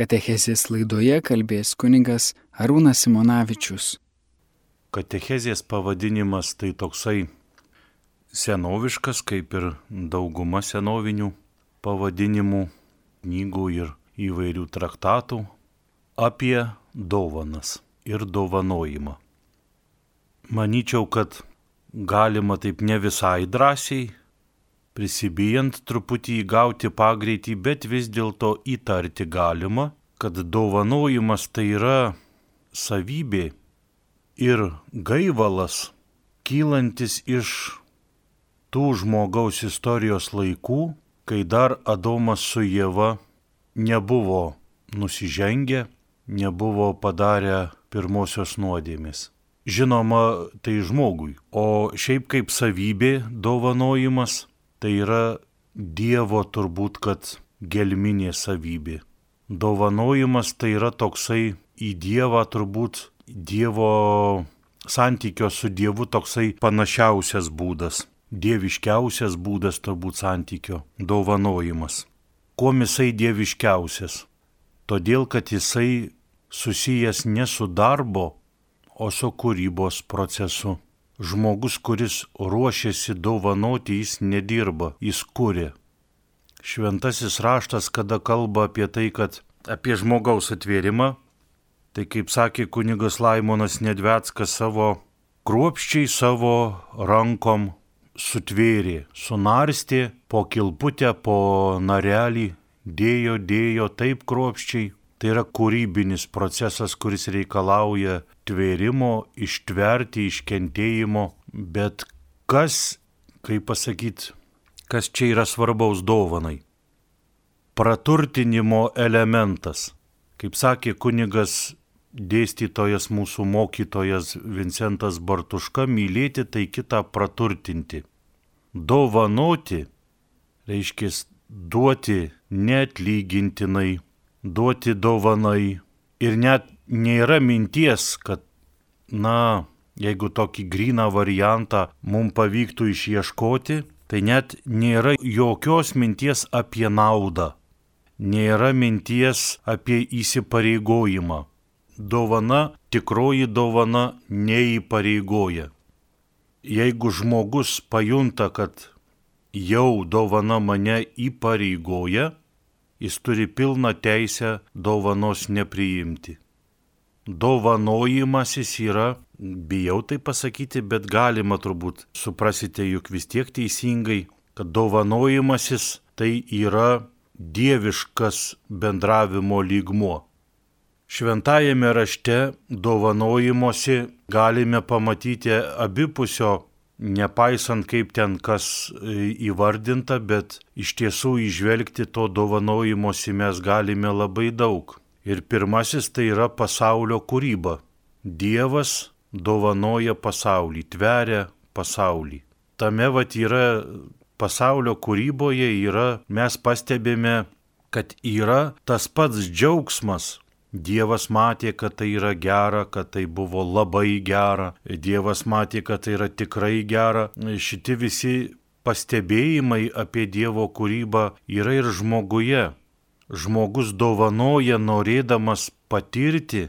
Katechezės laidoje kalbės kuningas Arūnas Simonavičius. Katechezės pavadinimas tai toksai senoviškas, kaip ir dauguma senovinių pavadinimų, knygų ir įvairių traktatų apie dovanas ir dovanojimą. Manyčiau, kad galima taip ne visai drąsiai, prisibijant truputį įgauti pagreitį, bet vis dėlto įtarti galima, kad dovanojimas tai yra savybė ir gaivalas, kylantis iš tų žmogaus istorijos laikų, kai dar Adomas su Jėva nebuvo nusižengę, nebuvo padarę pirmosios nuodėmės. Žinoma, tai žmogui, o šiaip kaip savybė dovanojimas tai yra Dievo turbūt, kad gelminė savybė. Dovanojimas tai yra toksai į Dievą turbūt Dievo santykio su Dievu toksai panašiausias būdas, dieviškiausias būdas turbūt santykio - dovanojimas. Kuo jisai dieviškiausias? Todėl, kad jisai susijęs ne su darbo, o su kūrybos procesu. Žmogus, kuris ruošiasi dovanoti, jis nedirba, jis kūrė. Šventasis raštas, kada kalba apie tai, kad apie žmogaus atvėrimą, tai kaip sakė kunigas Laimonas Nedvetskas savo kruopščiai savo rankom sutvėrė, sunarstė po kilputę, po narelį, dėjo, dėjo taip kruopščiai, Tai yra kūrybinis procesas, kuris reikalauja tvėrimo, ištverti, iškentėjimo, bet kas, kaip pasakyti, kas čia yra svarbaus dovanai? Praturtinimo elementas. Kaip sakė kunigas dėstytojas mūsų mokytojas Vincentas Bartuška, mylėti tai kitą praturtinti. Dovanoti reiškia duoti neatlygintinai duoti dovanai ir net nėra minties, kad, na, jeigu tokį gryną variantą mums pavyktų išieškoti, tai net nėra jokios minties apie naudą, nėra minties apie įsipareigojimą. Dovana, tikroji dovana neįpareigoja. Jeigu žmogus pajunta, kad jau dovana mane įpareigoja, jis turi pilną teisę dovanos nepriimti. Dovanojimasis yra, bijau tai pasakyti, bet galima turbūt suprasite juk vis tiek teisingai, kad dovanojimasis tai yra dieviškas bendravimo lygmuo. Šventajame rašte dovanojimuose galime pamatyti abipusio nepaisant kaip ten kas e, įvardinta, bet iš tiesų išvelgti to dovanojimosi mes galime labai daug. Ir pirmasis tai yra pasaulio kūryba. Dievas dovanoja pasaulį, tveria pasaulį. Tame vat yra pasaulio kūryboje yra, mes pastebime, kad yra tas pats džiaugsmas, Dievas matė, kad tai yra gera, kad tai buvo labai gera. Dievas matė, kad tai yra tikrai gera. Šiti visi pastebėjimai apie Dievo kūrybą yra ir žmoguje. Žmogus dovanoja norėdamas patirti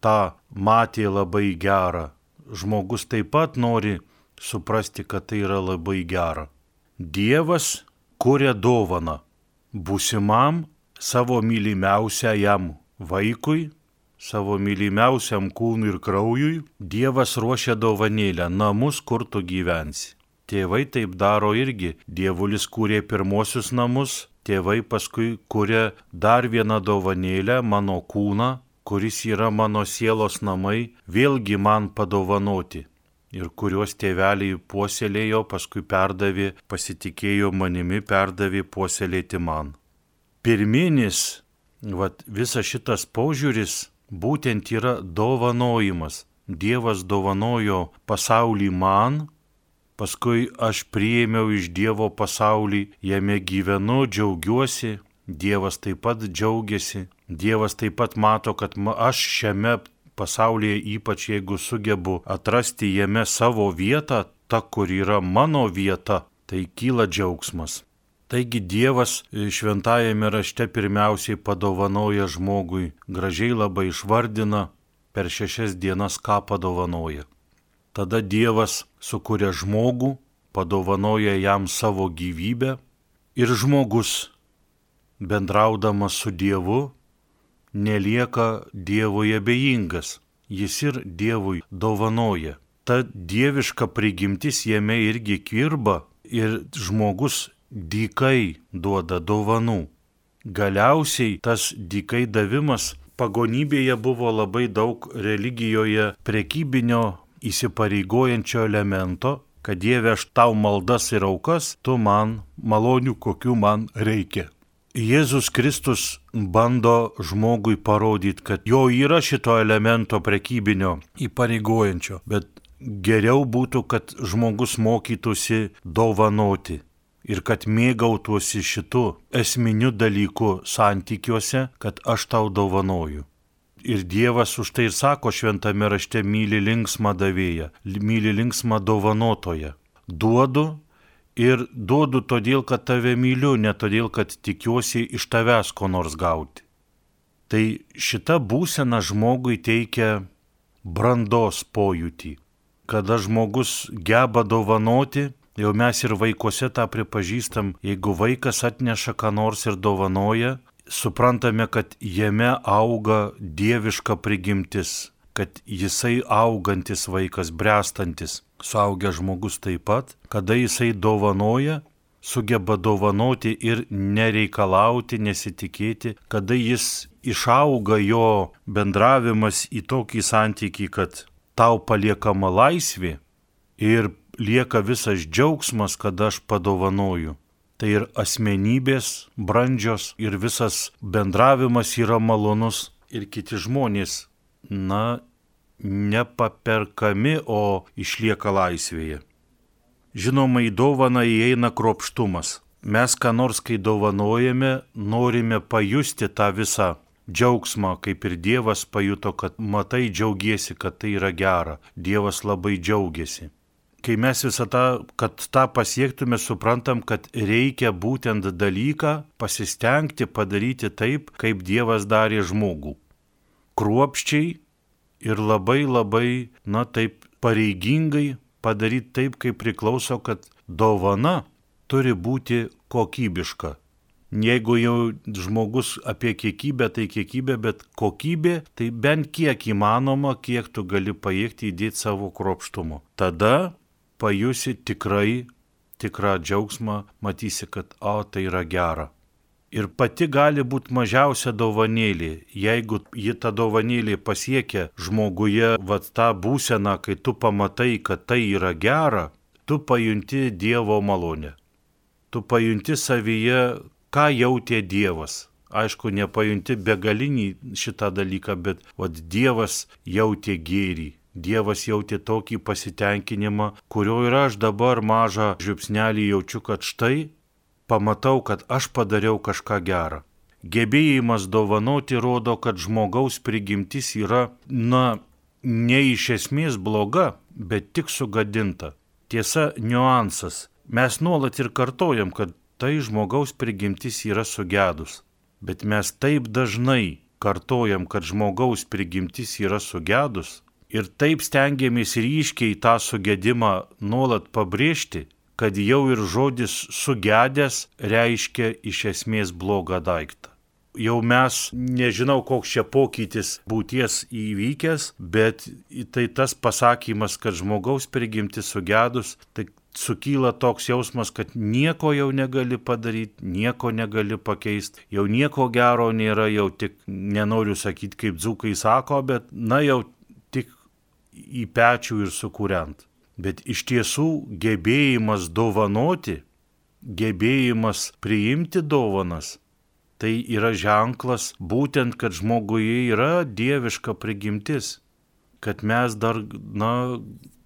tą matė labai gerą. Žmogus taip pat nori suprasti, kad tai yra labai gera. Dievas kuria dovaną būsimam savo mylimiausiajam vaikui, savo mylimiausiam kūnui ir kraujui, Dievas ruošia dovanėlę namus, kur tu gyvensi. Tėvai taip daro irgi. Dievulis kūrė pirmosius namus, tėvai paskui kūrė dar vieną dovanėlę, mano kūną, kuris yra mano sielos namai, vėlgi man padovanoti. Ir kuriuos tėveliai puoselėjo, paskui perdavė, pasitikėjo manimi, perdavė puoselėti man. Pirminis Vat visas šitas požiūris būtent yra dovanojimas. Dievas dovanojo pasaulį man, paskui aš priėmiau iš Dievo pasaulį, jame gyvenu, džiaugiuosi, Dievas taip pat džiaugiasi, Dievas taip pat mato, kad aš šiame pasaulyje, ypač jeigu sugebu atrasti jame savo vietą, ta, kur yra mano vieta, tai kyla džiaugsmas. Taigi Dievas šventajame rašte pirmiausiai padovanoja žmogui, gražiai labai išvardina per šešias dienas, ką padovanoja. Tada Dievas sukuria žmogų, padovanoja jam savo gyvybę ir žmogus, bendraudamas su Dievu, nelieka Dievui abejingas, jis ir Dievui dovanoja. Ta dieviška prigimtis jame irgi kirba ir žmogus dykai duoda dovanų. Galiausiai tas dykai davimas pagonybėje buvo labai daug religijoje prekybinio įsipareigojančio elemento, kad Dieve aš tau maldas ir aukas, tu man malonių, kokių man reikia. Jėzus Kristus bando žmogui parodyti, kad jo yra šito elemento prekybinio įpareigojančio, bet geriau būtų, kad žmogus mokytųsi dovanoti ir kad mėgautųsi šitu esminiu dalyku santykiuose, kad aš tau dovanoju. Ir Dievas už tai ir sako šventame rašte myli linksmą davėją, myli linksmą dovanotoją. Duodu ir duodu todėl, kad tave myliu, ne todėl, kad tikiuosi iš tavęs ko nors gauti. Tai šita būsena žmogui teikia brandos pojūtį, kada žmogus geba dovanoti Jau mes ir vaikuose tą pripažįstam, jeigu vaikas atneša ką nors ir dovanoja, suprantame, kad jame auga dieviška prigimtis, kad jisai augantis vaikas, brestantis, suaugęs žmogus taip pat, kada jisai dovanoja, sugeba dovanoti ir nereikalauti, nesitikėti, kada jis išauga jo bendravimas į tokį santykį, kad tau paliekama laisvė ir lieka visas džiaugsmas, kad aš padovanoju. Tai ir asmenybės brandžios, ir visas bendravimas yra malonus, ir kiti žmonės, na, nepaperkami, o išlieka laisvėje. Žinoma, į dovaną įeina kropštumas. Mes ką nors, kai dovanojame, norime pajusti tą visą džiaugsmą, kaip ir Dievas pajuto, kad matai džiaugiesi, kad tai yra gera. Dievas labai džiaugiasi kai mes visą tą, kad tą pasiektume, suprantam, kad reikia būtent dalyką pasistengti padaryti taip, kaip Dievas darė žmogų. Kruopščiai ir labai labai, na taip, pareigingai padaryti taip, kaip priklauso, kad dovana turi būti kokybiška. Jeigu jau žmogus apie kiekybę, tai kiekybė, bet kokybė, tai bent kiek įmanoma, kiek tu gali pajėgti įdėti savo kropštumo. Tada pajusi tikrai tikrą džiaugsmą, matysi, kad o tai yra gera. Ir pati gali būti mažiausia dovanėlė, jeigu ji tą dovanėlį pasiekia žmoguje, vad tą būseną, kai tu pamatai, kad tai yra gera, tu pajunti Dievo malonę. Tu pajunti savyje, ką jautė Dievas. Aišku, nepajunti begalinį šitą dalyką, bet vad Dievas jautė gėrį, Dievas jautė tokį pasitenkinimą, kurio ir aš dabar mažą žiupsnelį jaučiu, kad štai pamatau, kad aš padariau kažką gerą. Gebėjimas dovanoti rodo, kad žmogaus prigimtis yra, na, ne iš esmės bloga, bet tik sugadinta. Tiesa, niuansas. Mes nuolat ir kartojam, kad tai žmogaus prigimtis yra sugedus. Bet mes taip dažnai kartojam, kad žmogaus prigimtis yra sugedus, ir taip stengiamės ryškiai tą sugedimą nuolat pabrėžti, kad jau ir žodis sugedęs reiškia iš esmės blogą daiktą. Jau mes nežinau, koks čia pokytis būties įvykęs, bet tai tas pasakymas, kad žmogaus prigimti sugedus, tai sukyla toks jausmas, kad nieko jau negali padaryti, nieko negali pakeisti, jau nieko gero nėra, jau tik nenoriu sakyti, kaip dzukai sako, bet na jau į pečių ir sukuriant. Bet iš tiesų gebėjimas dovanoti, gebėjimas priimti dovanas, tai yra ženklas būtent, kad žmoguje yra dieviška prigimtis, kad mes dar, na,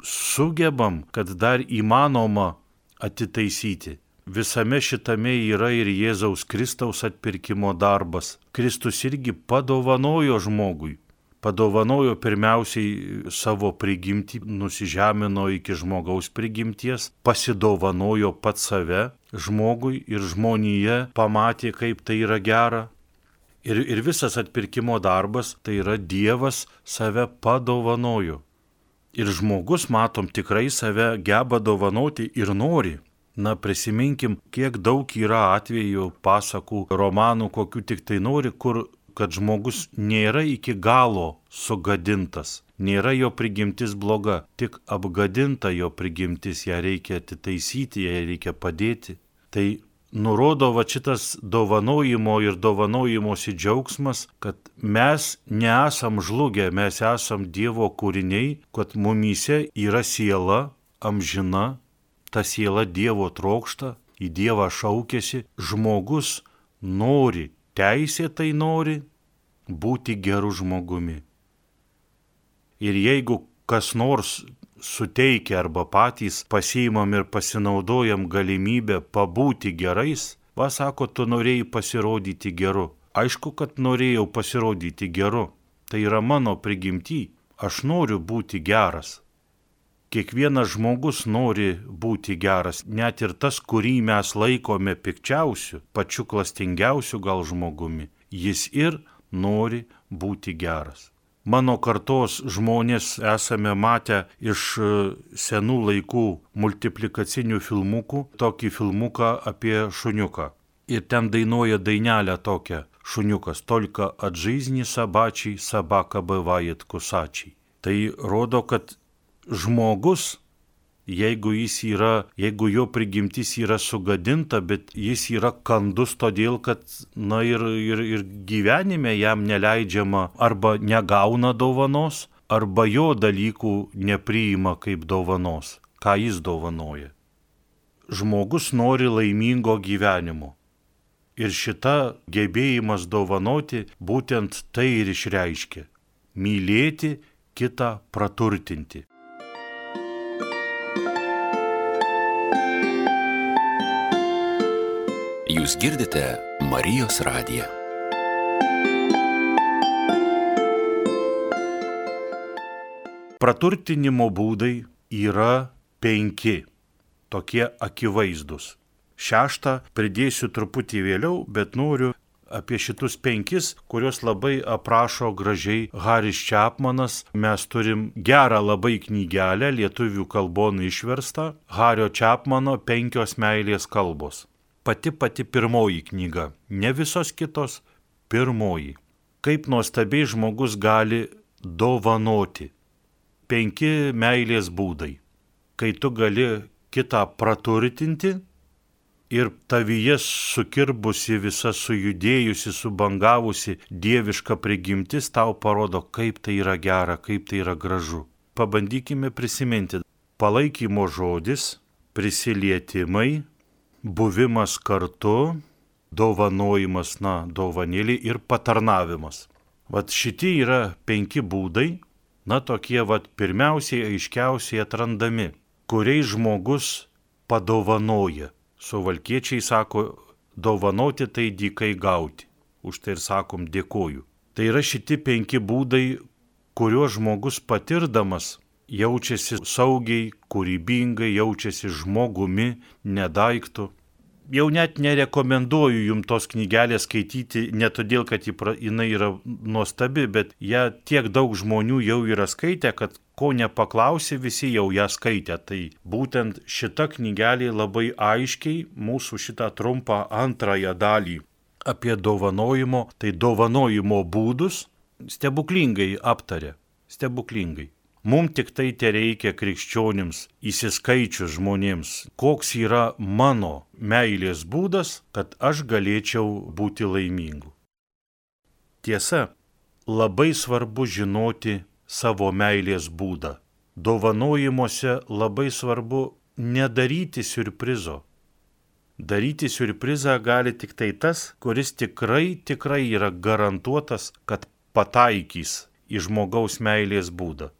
sugebam, kad dar įmanoma atitaisyti. Visame šitame yra ir Jėzaus Kristaus atpirkimo darbas. Kristus irgi padovanojo žmogui padovanojo pirmiausiai savo prigimtį, nusižemino iki žmogaus prigimties, pasidovanojo pat save žmogui ir žmonija pamatė, kaip tai yra gera. Ir, ir visas atpirkimo darbas tai yra Dievas save padovanojo. Ir žmogus, matom, tikrai save geba dovanoti ir nori. Na prisiminkim, kiek daug yra atvejų, pasakų, romanų, kokių tik tai nori, kur kad žmogus nėra iki galo sugadintas, nėra jo prigimtis bloga, tik apgadinta jo prigimtis, ją reikia atitaisyti, ją reikia padėti. Tai nurodo va šitas dovanojimo ir dovanojimosi džiaugsmas, kad mes nesam žlugę, mes esam Dievo kūriniai, kad mumyse yra siela amžina, ta siela Dievo trokšta, į Dievą šaukėsi, žmogus nori, teisėtai nori būti geru žmogumi. Ir jeigu kas nors suteikia arba patys pasiimam ir pasinaudojam galimybę pabūti gerais, va sako, tu norėjai pasirodyti geru. Aišku, kad norėjau pasirodyti geru. Tai yra mano prigimty. Aš noriu būti geras. Kiekvienas žmogus nori būti geras, net ir tas, kurį mes laikome pikčiausiu, pačiu klastingiausiu gal žmogumi, jis ir nori būti geras. Mano kartos žmonės esame matę iš e, senų laikų multiplikacinių filmukų tokį filmuką apie šuniuką. Ir ten dainuoja dainelę tokią šuniukas, tolka atžaizni sabačiai, sabaka bevajat kusačiai. Tai rodo, kad žmogus, jeigu jis yra, jeigu jo prigimtis yra sugadinta, bet jis yra kandus todėl, kad, na ir, ir, ir gyvenime jam neleidžiama arba negauna dovanos, arba jo dalykų nepriima kaip dovanos, ką jis dovanoja. Žmogus nori laimingo gyvenimo. Ir šita gebėjimas dovanoti būtent tai ir išreiškia - mylėti kitą praturtinti. Jūs girdite Marijos radiją. Praturtinimo būdai yra penki, tokie akivaizdus. Šeštą pridėsiu truputį vėliau, bet noriu apie šitus penkis, kuriuos labai aprašo gražiai Haris Čiapmanas. Mes turim gerą labai knygelę, lietuvių kalbon išverstą, Hario Čiapmano penkios meilės kalbos pati pati pirmoji knyga, ne visos kitos, pirmoji. Kaip nuostabiai žmogus gali dovanoti. Penki meilės būdai. Kai tu gali kitą praturtinti ir tavyje sukirbusi visa sujudėjusi, subangavusi dieviška prigimtis tau parodo, kaip tai yra gera, kaip tai yra gražu. Pabandykime prisiminti. Palaikymo žodis, prisilietimai, buvimas kartu, dovanojimas, na, dovanėlį ir patarnavimas. Vat šitie yra penki būdai, na, tokie vat pirmiausiai aiškiausiai atrandami, kuriais žmogus padovanoja. Suvalkiečiai sako, dovanoti tai dykai gauti. Už tai ir sakom dėkoju. Tai yra šitie penki būdai, kuriuos žmogus patirdamas jaučiasi saugiai, kūrybingai, jaučiasi žmogumi, nedaiktų. Jau net nerekomenduoju jums tos knygelės skaityti, ne todėl, kad jinai yra nuostabi, bet ją tiek daug žmonių jau yra skaitę, kad ko nepaklausi, visi jau ją skaitė. Tai būtent šita knygelė labai aiškiai mūsų šitą trumpą antrąją dalį apie dovanojimo, tai dovanojimo būdus stebuklingai aptarė. Stebuklingai. Mums tik tai te reikia krikščionims, įsiskaičius žmonėms, koks yra mano meilės būdas, kad aš galėčiau būti laimingu. Tiesa, labai svarbu žinoti savo meilės būdą. Dovanojimuose labai svarbu nedaryti surprizo. Daryti surprizą gali tik tai tas, kuris tikrai, tikrai yra garantuotas, kad pataikys į žmogaus meilės būdą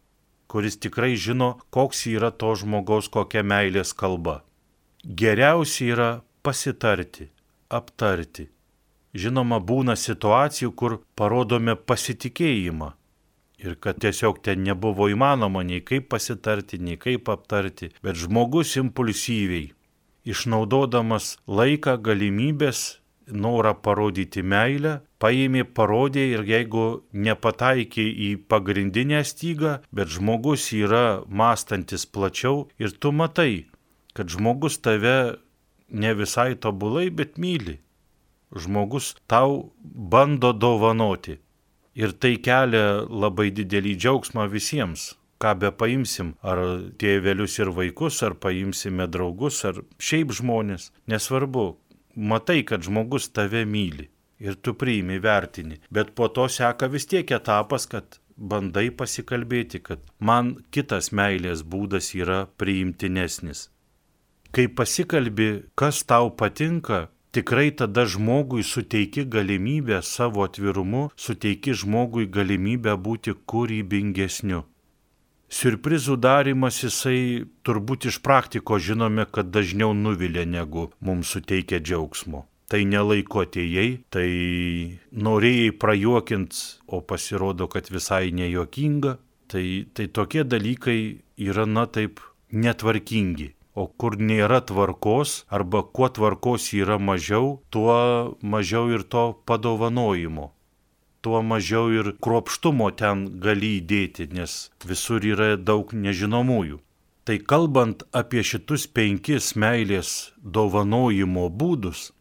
kuris tikrai žino, koks yra to žmogaus kokia meilės kalba. Geriausia yra pasitarti, aptarti. Žinoma, būna situacijų, kur parodome pasitikėjimą ir kad tiesiog ten nebuvo įmanoma nei kaip pasitarti, nei kaip aptarti, bet žmogus impulsyviai išnaudodamas laiką, galimybės, norą parodyti meilę, paėmė, parodė ir jeigu nepataikė į pagrindinę stygą, bet žmogus yra mąstantis plačiau ir tu matai, kad žmogus tave ne visai tobulai, bet myli. Žmogus tau bando dovanoti. Ir tai kelia labai didelį džiaugsmą visiems ką be paimsim, ar tėvelius ir vaikus, ar paimsime draugus, ar šiaip žmonės, nesvarbu, matai, kad žmogus tave myli ir tu priimi vertini, bet po to seka vis tiek etapas, kad bandai pasikalbėti, kad man kitas meilės būdas yra priimtinesnis. Kai pasikalbi, kas tau patinka, tikrai tada žmogui suteiki galimybę savo atvirumu, suteiki žmogui galimybę būti kūrybingesniu. Surprizų darimas jisai turbūt iš praktiko žinome, kad dažniau nuvilia negu mums suteikia džiaugsmo. Tai nelaiko atėjai, tai norėjai prajuokint, o pasirodo, kad visai nejuokinga. Tai, tai tokie dalykai yra, na taip, netvarkingi. O kur nėra tvarkos, arba kuo tvarkos yra mažiau, tuo mažiau ir to padovanojimo tuo mažiau ir kruopštumo ten gali įdėti, nes visur yra daug nežinomųjų. Tai kalbant apie šitus penkis meilės dovanojimo būdus,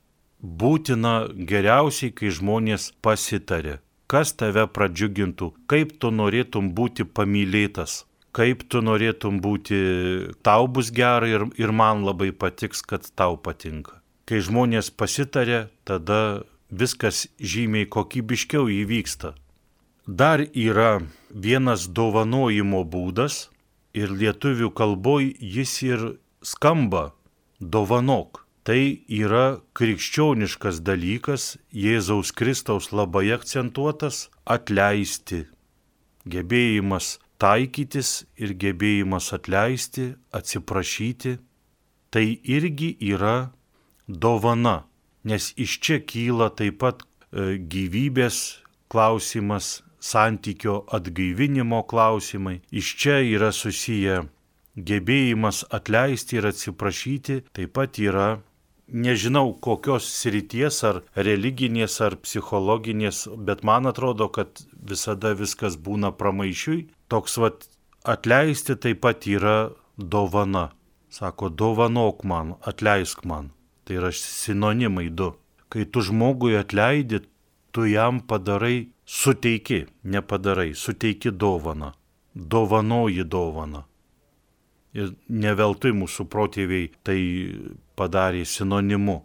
būtina geriausiai, kai žmonės pasitarė, kas tave pradžiugintų, kaip tu norėtum būti pamylėtas, kaip tu norėtum būti, tau bus gerai ir, ir man labai patiks, kad tau patinka. Kai žmonės pasitarė, tada viskas žymiai kokybiškiau įvyksta. Dar yra vienas dovanojimo būdas ir lietuvių kalboj jis ir skamba dovanok. Tai yra krikščioniškas dalykas, Jėzaus Kristaus labai akcentuotas - atleisti. Gebėjimas taikytis ir gebėjimas atleisti, atsiprašyti - tai irgi yra dovana nes iš čia kyla taip pat e, gyvybės klausimas, santykio atgaivinimo klausimai. Iš čia yra susiję gebėjimas atleisti ir atsiprašyti, taip pat yra nežinau kokios srities ar religinės ar psichologinės, bet man atrodo, kad visada viskas būna pramaišiui. Toks vat atleisti taip pat yra dovana. Sako, dovanok man, atleisk man. Tai yra sinonimai du. Kai tu žmogui atleidi, tu jam padarai, suteiki, nepadarai, suteiki dovaną. Dovanoji dovaną. Ir neveltui mūsų protėviai tai padarė sinonimu.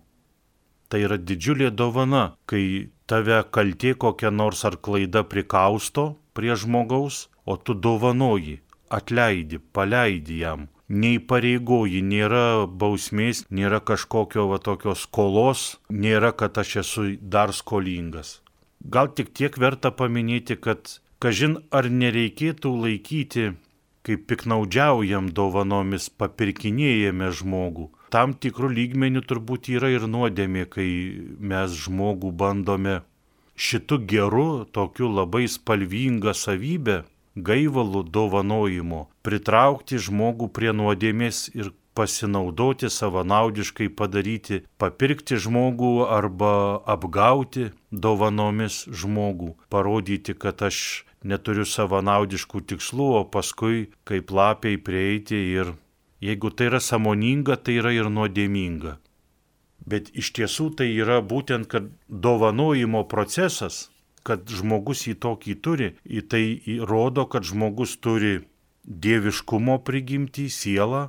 Tai yra didžiulė dovana, kai tave kaltė kokia nors ar klaida prikausto prie žmogaus, o tu dovanoji, atleidi, paleidi jam, neįpareigoji, nėra bausmės, nėra kažkokio va tokios skolos, nėra, kad aš esu dar skolingas. Gal tik tiek verta paminėti, kad kažin ar nereikėtų laikyti, kaip piknaudžiaujam dovanomis, papirkinėjame žmogų. Tam tikrų lygmenių turbūt yra ir nuodėmė, kai mes žmogų bandome šitų gerų, tokių labai spalvingą savybę gaivalų dovanojimo, pritraukti žmogų prie nuodėmės ir pasinaudoti savanaudiškai padaryti, papirkti žmogų arba apgauti dovanomis žmogų, parodyti, kad aš neturiu savanaudiškų tikslų, o paskui kaip lapiai prieiti ir jeigu tai yra samoninga, tai yra ir nuodėminga. Bet iš tiesų tai yra būtent, kad dovanojimo procesas kad žmogus į tokį turi, į tai rodo, kad žmogus turi dieviškumo prigimtį, sielą,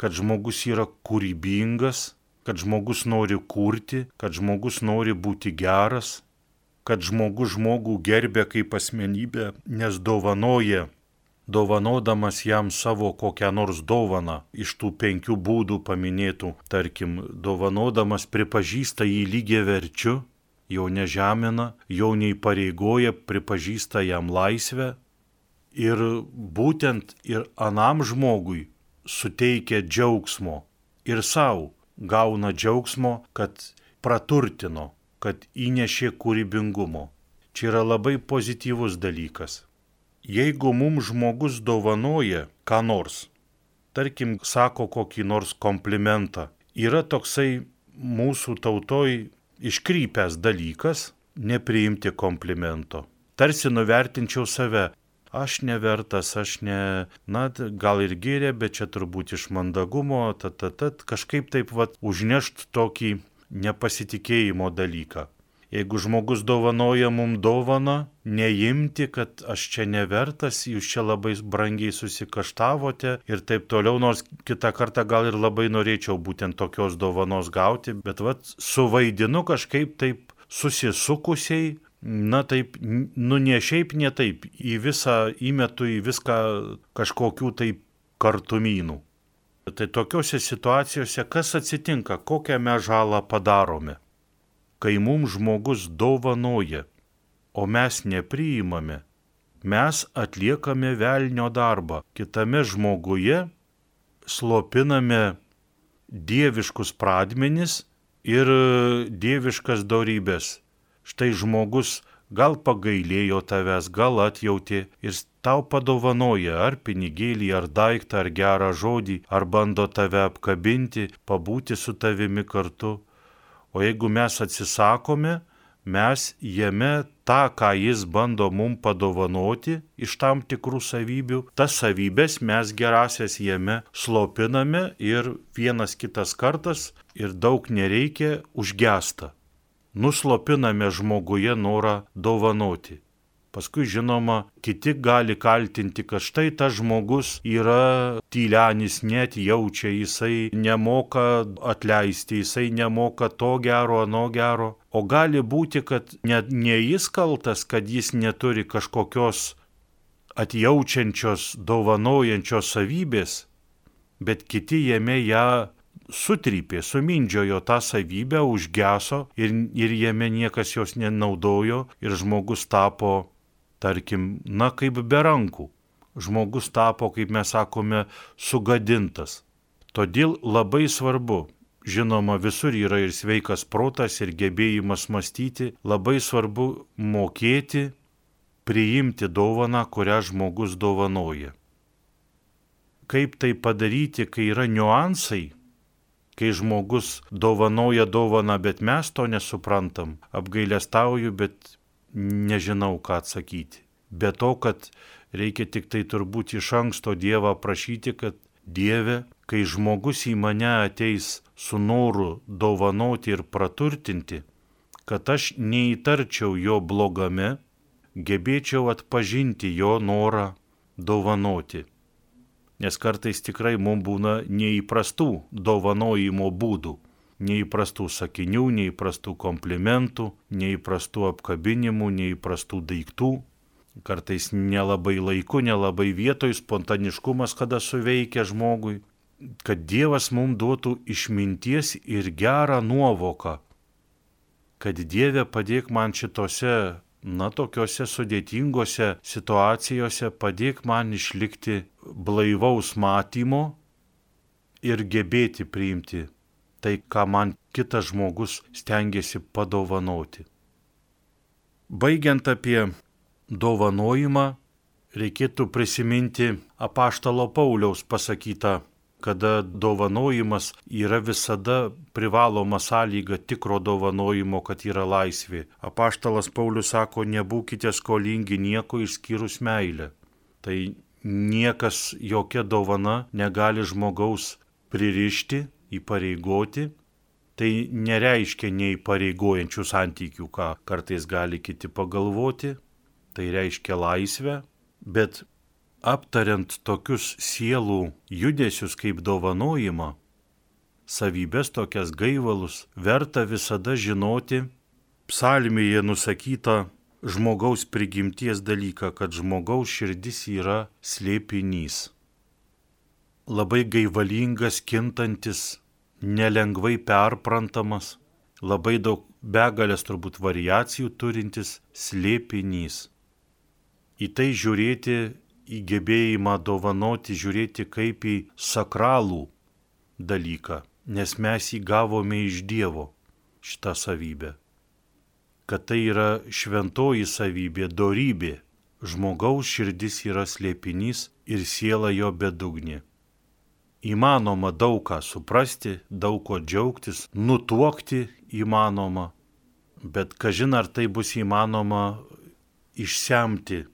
kad žmogus yra kūrybingas, kad žmogus nori kurti, kad žmogus nori būti geras, kad žmogus žmogų gerbė kaip asmenybę, nes dovanoja, dovanodamas jam savo kokią nors dovaną iš tų penkių būdų paminėtų, tarkim, dovanodamas pripažįsta jį lygiai verčiu, jo nežemina, jo neįpareigoja, pripažįsta jam laisvę ir būtent ir anam žmogui suteikia džiaugsmo ir savo gauna džiaugsmo, kad praturtino, kad įnešė kūrybingumo. Čia yra labai pozityvus dalykas. Jeigu mums žmogus dovanoja ką nors, tarkim, sako kokį nors komplimentą yra toksai mūsų tautoj iškrypęs dalykas nepriimti komplimento. Tarsi nuvertinčiau save. Aš nevertas, aš ne, na, gal ir gyrė, bet čia turbūt iš mandagumo, tad, tad, tad, kažkaip taip vat užnešt tokį nepasitikėjimo dalyką. Jeigu žmogus dovanoja mum dovaną, neimti, kad aš čia nevertas, jūs čia labai brangiai susikaštavote ir taip toliau, nors kitą kartą gal ir labai norėčiau būtent tokios dovanos gauti, bet vat suvaidinu kažkaip taip susisukusiai, na taip, nu ne šiaip, ne taip, į visą įmetu į viską kažkokių taip kartumynų. Tai tokiuose situacijose kas atsitinka, kokią mes žalą padarome? Kai mums žmogus dovanoja, o mes nepriimame, mes atliekame velnio darbą. Kitame žmoguje slopiname dieviškus pradmenis ir dieviškas darybės. Štai žmogus gal pagailėjo tavęs, gal atjauti ir tau padovanoja ar pinigėlį, ar daiktą, ar gerą žodį, ar bando tave apkabinti, pabūti su tavimi kartu. O jeigu mes atsisakome, mes jame tą, ką jis bando mum padovanoti iš tam tikrų savybių, tas savybės mes gerasias jame slopiname ir vienas kitas kartas ir daug nereikia užgesta. Nuslopiname žmoguje norą dovanoti. Paskui, žinoma, kiti gali kaltinti, kad štai tas žmogus yra tylenis, net jaučia, jisai nemoka atleisti, jisai nemoka to gero, ano gero. O gali būti, kad net ne jis kaltas, kad jis neturi kažkokios atjaučiančios, dovanojančios savybės, bet kiti jame ją sutrypė, sumindžiojo tą savybę, užgeso ir, ir jame niekas jos nenaudojo ir žmogus tapo tarkim, na kaip be rankų. Žmogus tapo, kaip mes sakome, sugadintas. Todėl labai svarbu, žinoma, visur yra ir sveikas protas, ir gebėjimas mąstyti, labai svarbu mokėti, priimti dovaną, kurią žmogus dovanoja. Kaip tai padaryti, kai yra niuansai, kai žmogus dovanoja dovaną, bet mes to nesuprantam, apgailestauju, bet nežinau, ką atsakyti. Be to, kad reikia tik tai turbūt iš anksto Dievą prašyti, kad Dieve, kai žmogus į mane ateis su noru dovanoti ir praturtinti, kad aš neįtarčiau jo blogame, gebėčiau atpažinti jo norą dovanoti. Nes kartais tikrai mums būna neįprastų dovanojimo būdų neįprastų sakinių, neįprastų komplimentų, neįprastų apkabinimų, neįprastų daiktų. Kartais nelabai laiku, nelabai vietoj, spontaniškumas kada suveikia žmogui. Kad Dievas mums duotų išminties ir gerą nuovoką. Kad Dieve padėk man šitose, na, tokiuose sudėtingose situacijose, padėk man išlikti blaivaus matymo ir gebėti priimti tai, ką man kitas žmogus stengiasi padovanoti. Baigiant apie dovanojimą, reikėtų prisiminti apaštalo Pauliaus pasakytą, kada dovanojimas yra visada privaloma sąlyga tikro dovanojimo, kad yra laisvė. Apaštalas Paulius sako, nebūkite skolingi nieko išskyrus meilę. Tai niekas, jokia dovana negali žmogaus pririšti įpareigoti, tai nereiškia neįpareigojančių santykių, ką kartais gali kiti pagalvoti, tai reiškia laisvę, bet aptariant tokius sielų judesius kaip dovanojimą, savybės tokias gaivalus, verta visada žinoti psalmėje nusakytą žmogaus prigimties dalyką, kad žmogaus širdis yra slėpinys. Labai gaivalingas, kintantis, nelengvai perprantamas, labai daug begalės turbūt variacijų turintis slėpinys. Į tai žiūrėti, į gebėjimą dovanoti, žiūrėti kaip į sakralų dalyką, nes mes įgavome iš Dievo šitą savybę. Kad tai yra šventoji savybė, dorybė, žmogaus širdis yra slėpinys ir siela jo bedugnė. Įmanoma daug ką suprasti, daug ko džiaugtis, nutuokti įmanoma, bet kažin ar tai bus įmanoma išsemti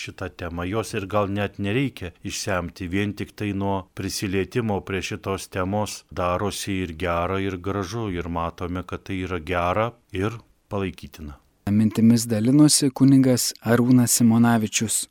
šitą temą. Jos ir gal net nereikia išsemti, vien tik tai nuo prisilietimo prie šitos temos darosi ir gera, ir gražu, ir matome, kad tai yra gera ir palaikytina. Mintimis dalinosi kuningas Arūnas Simonavičius.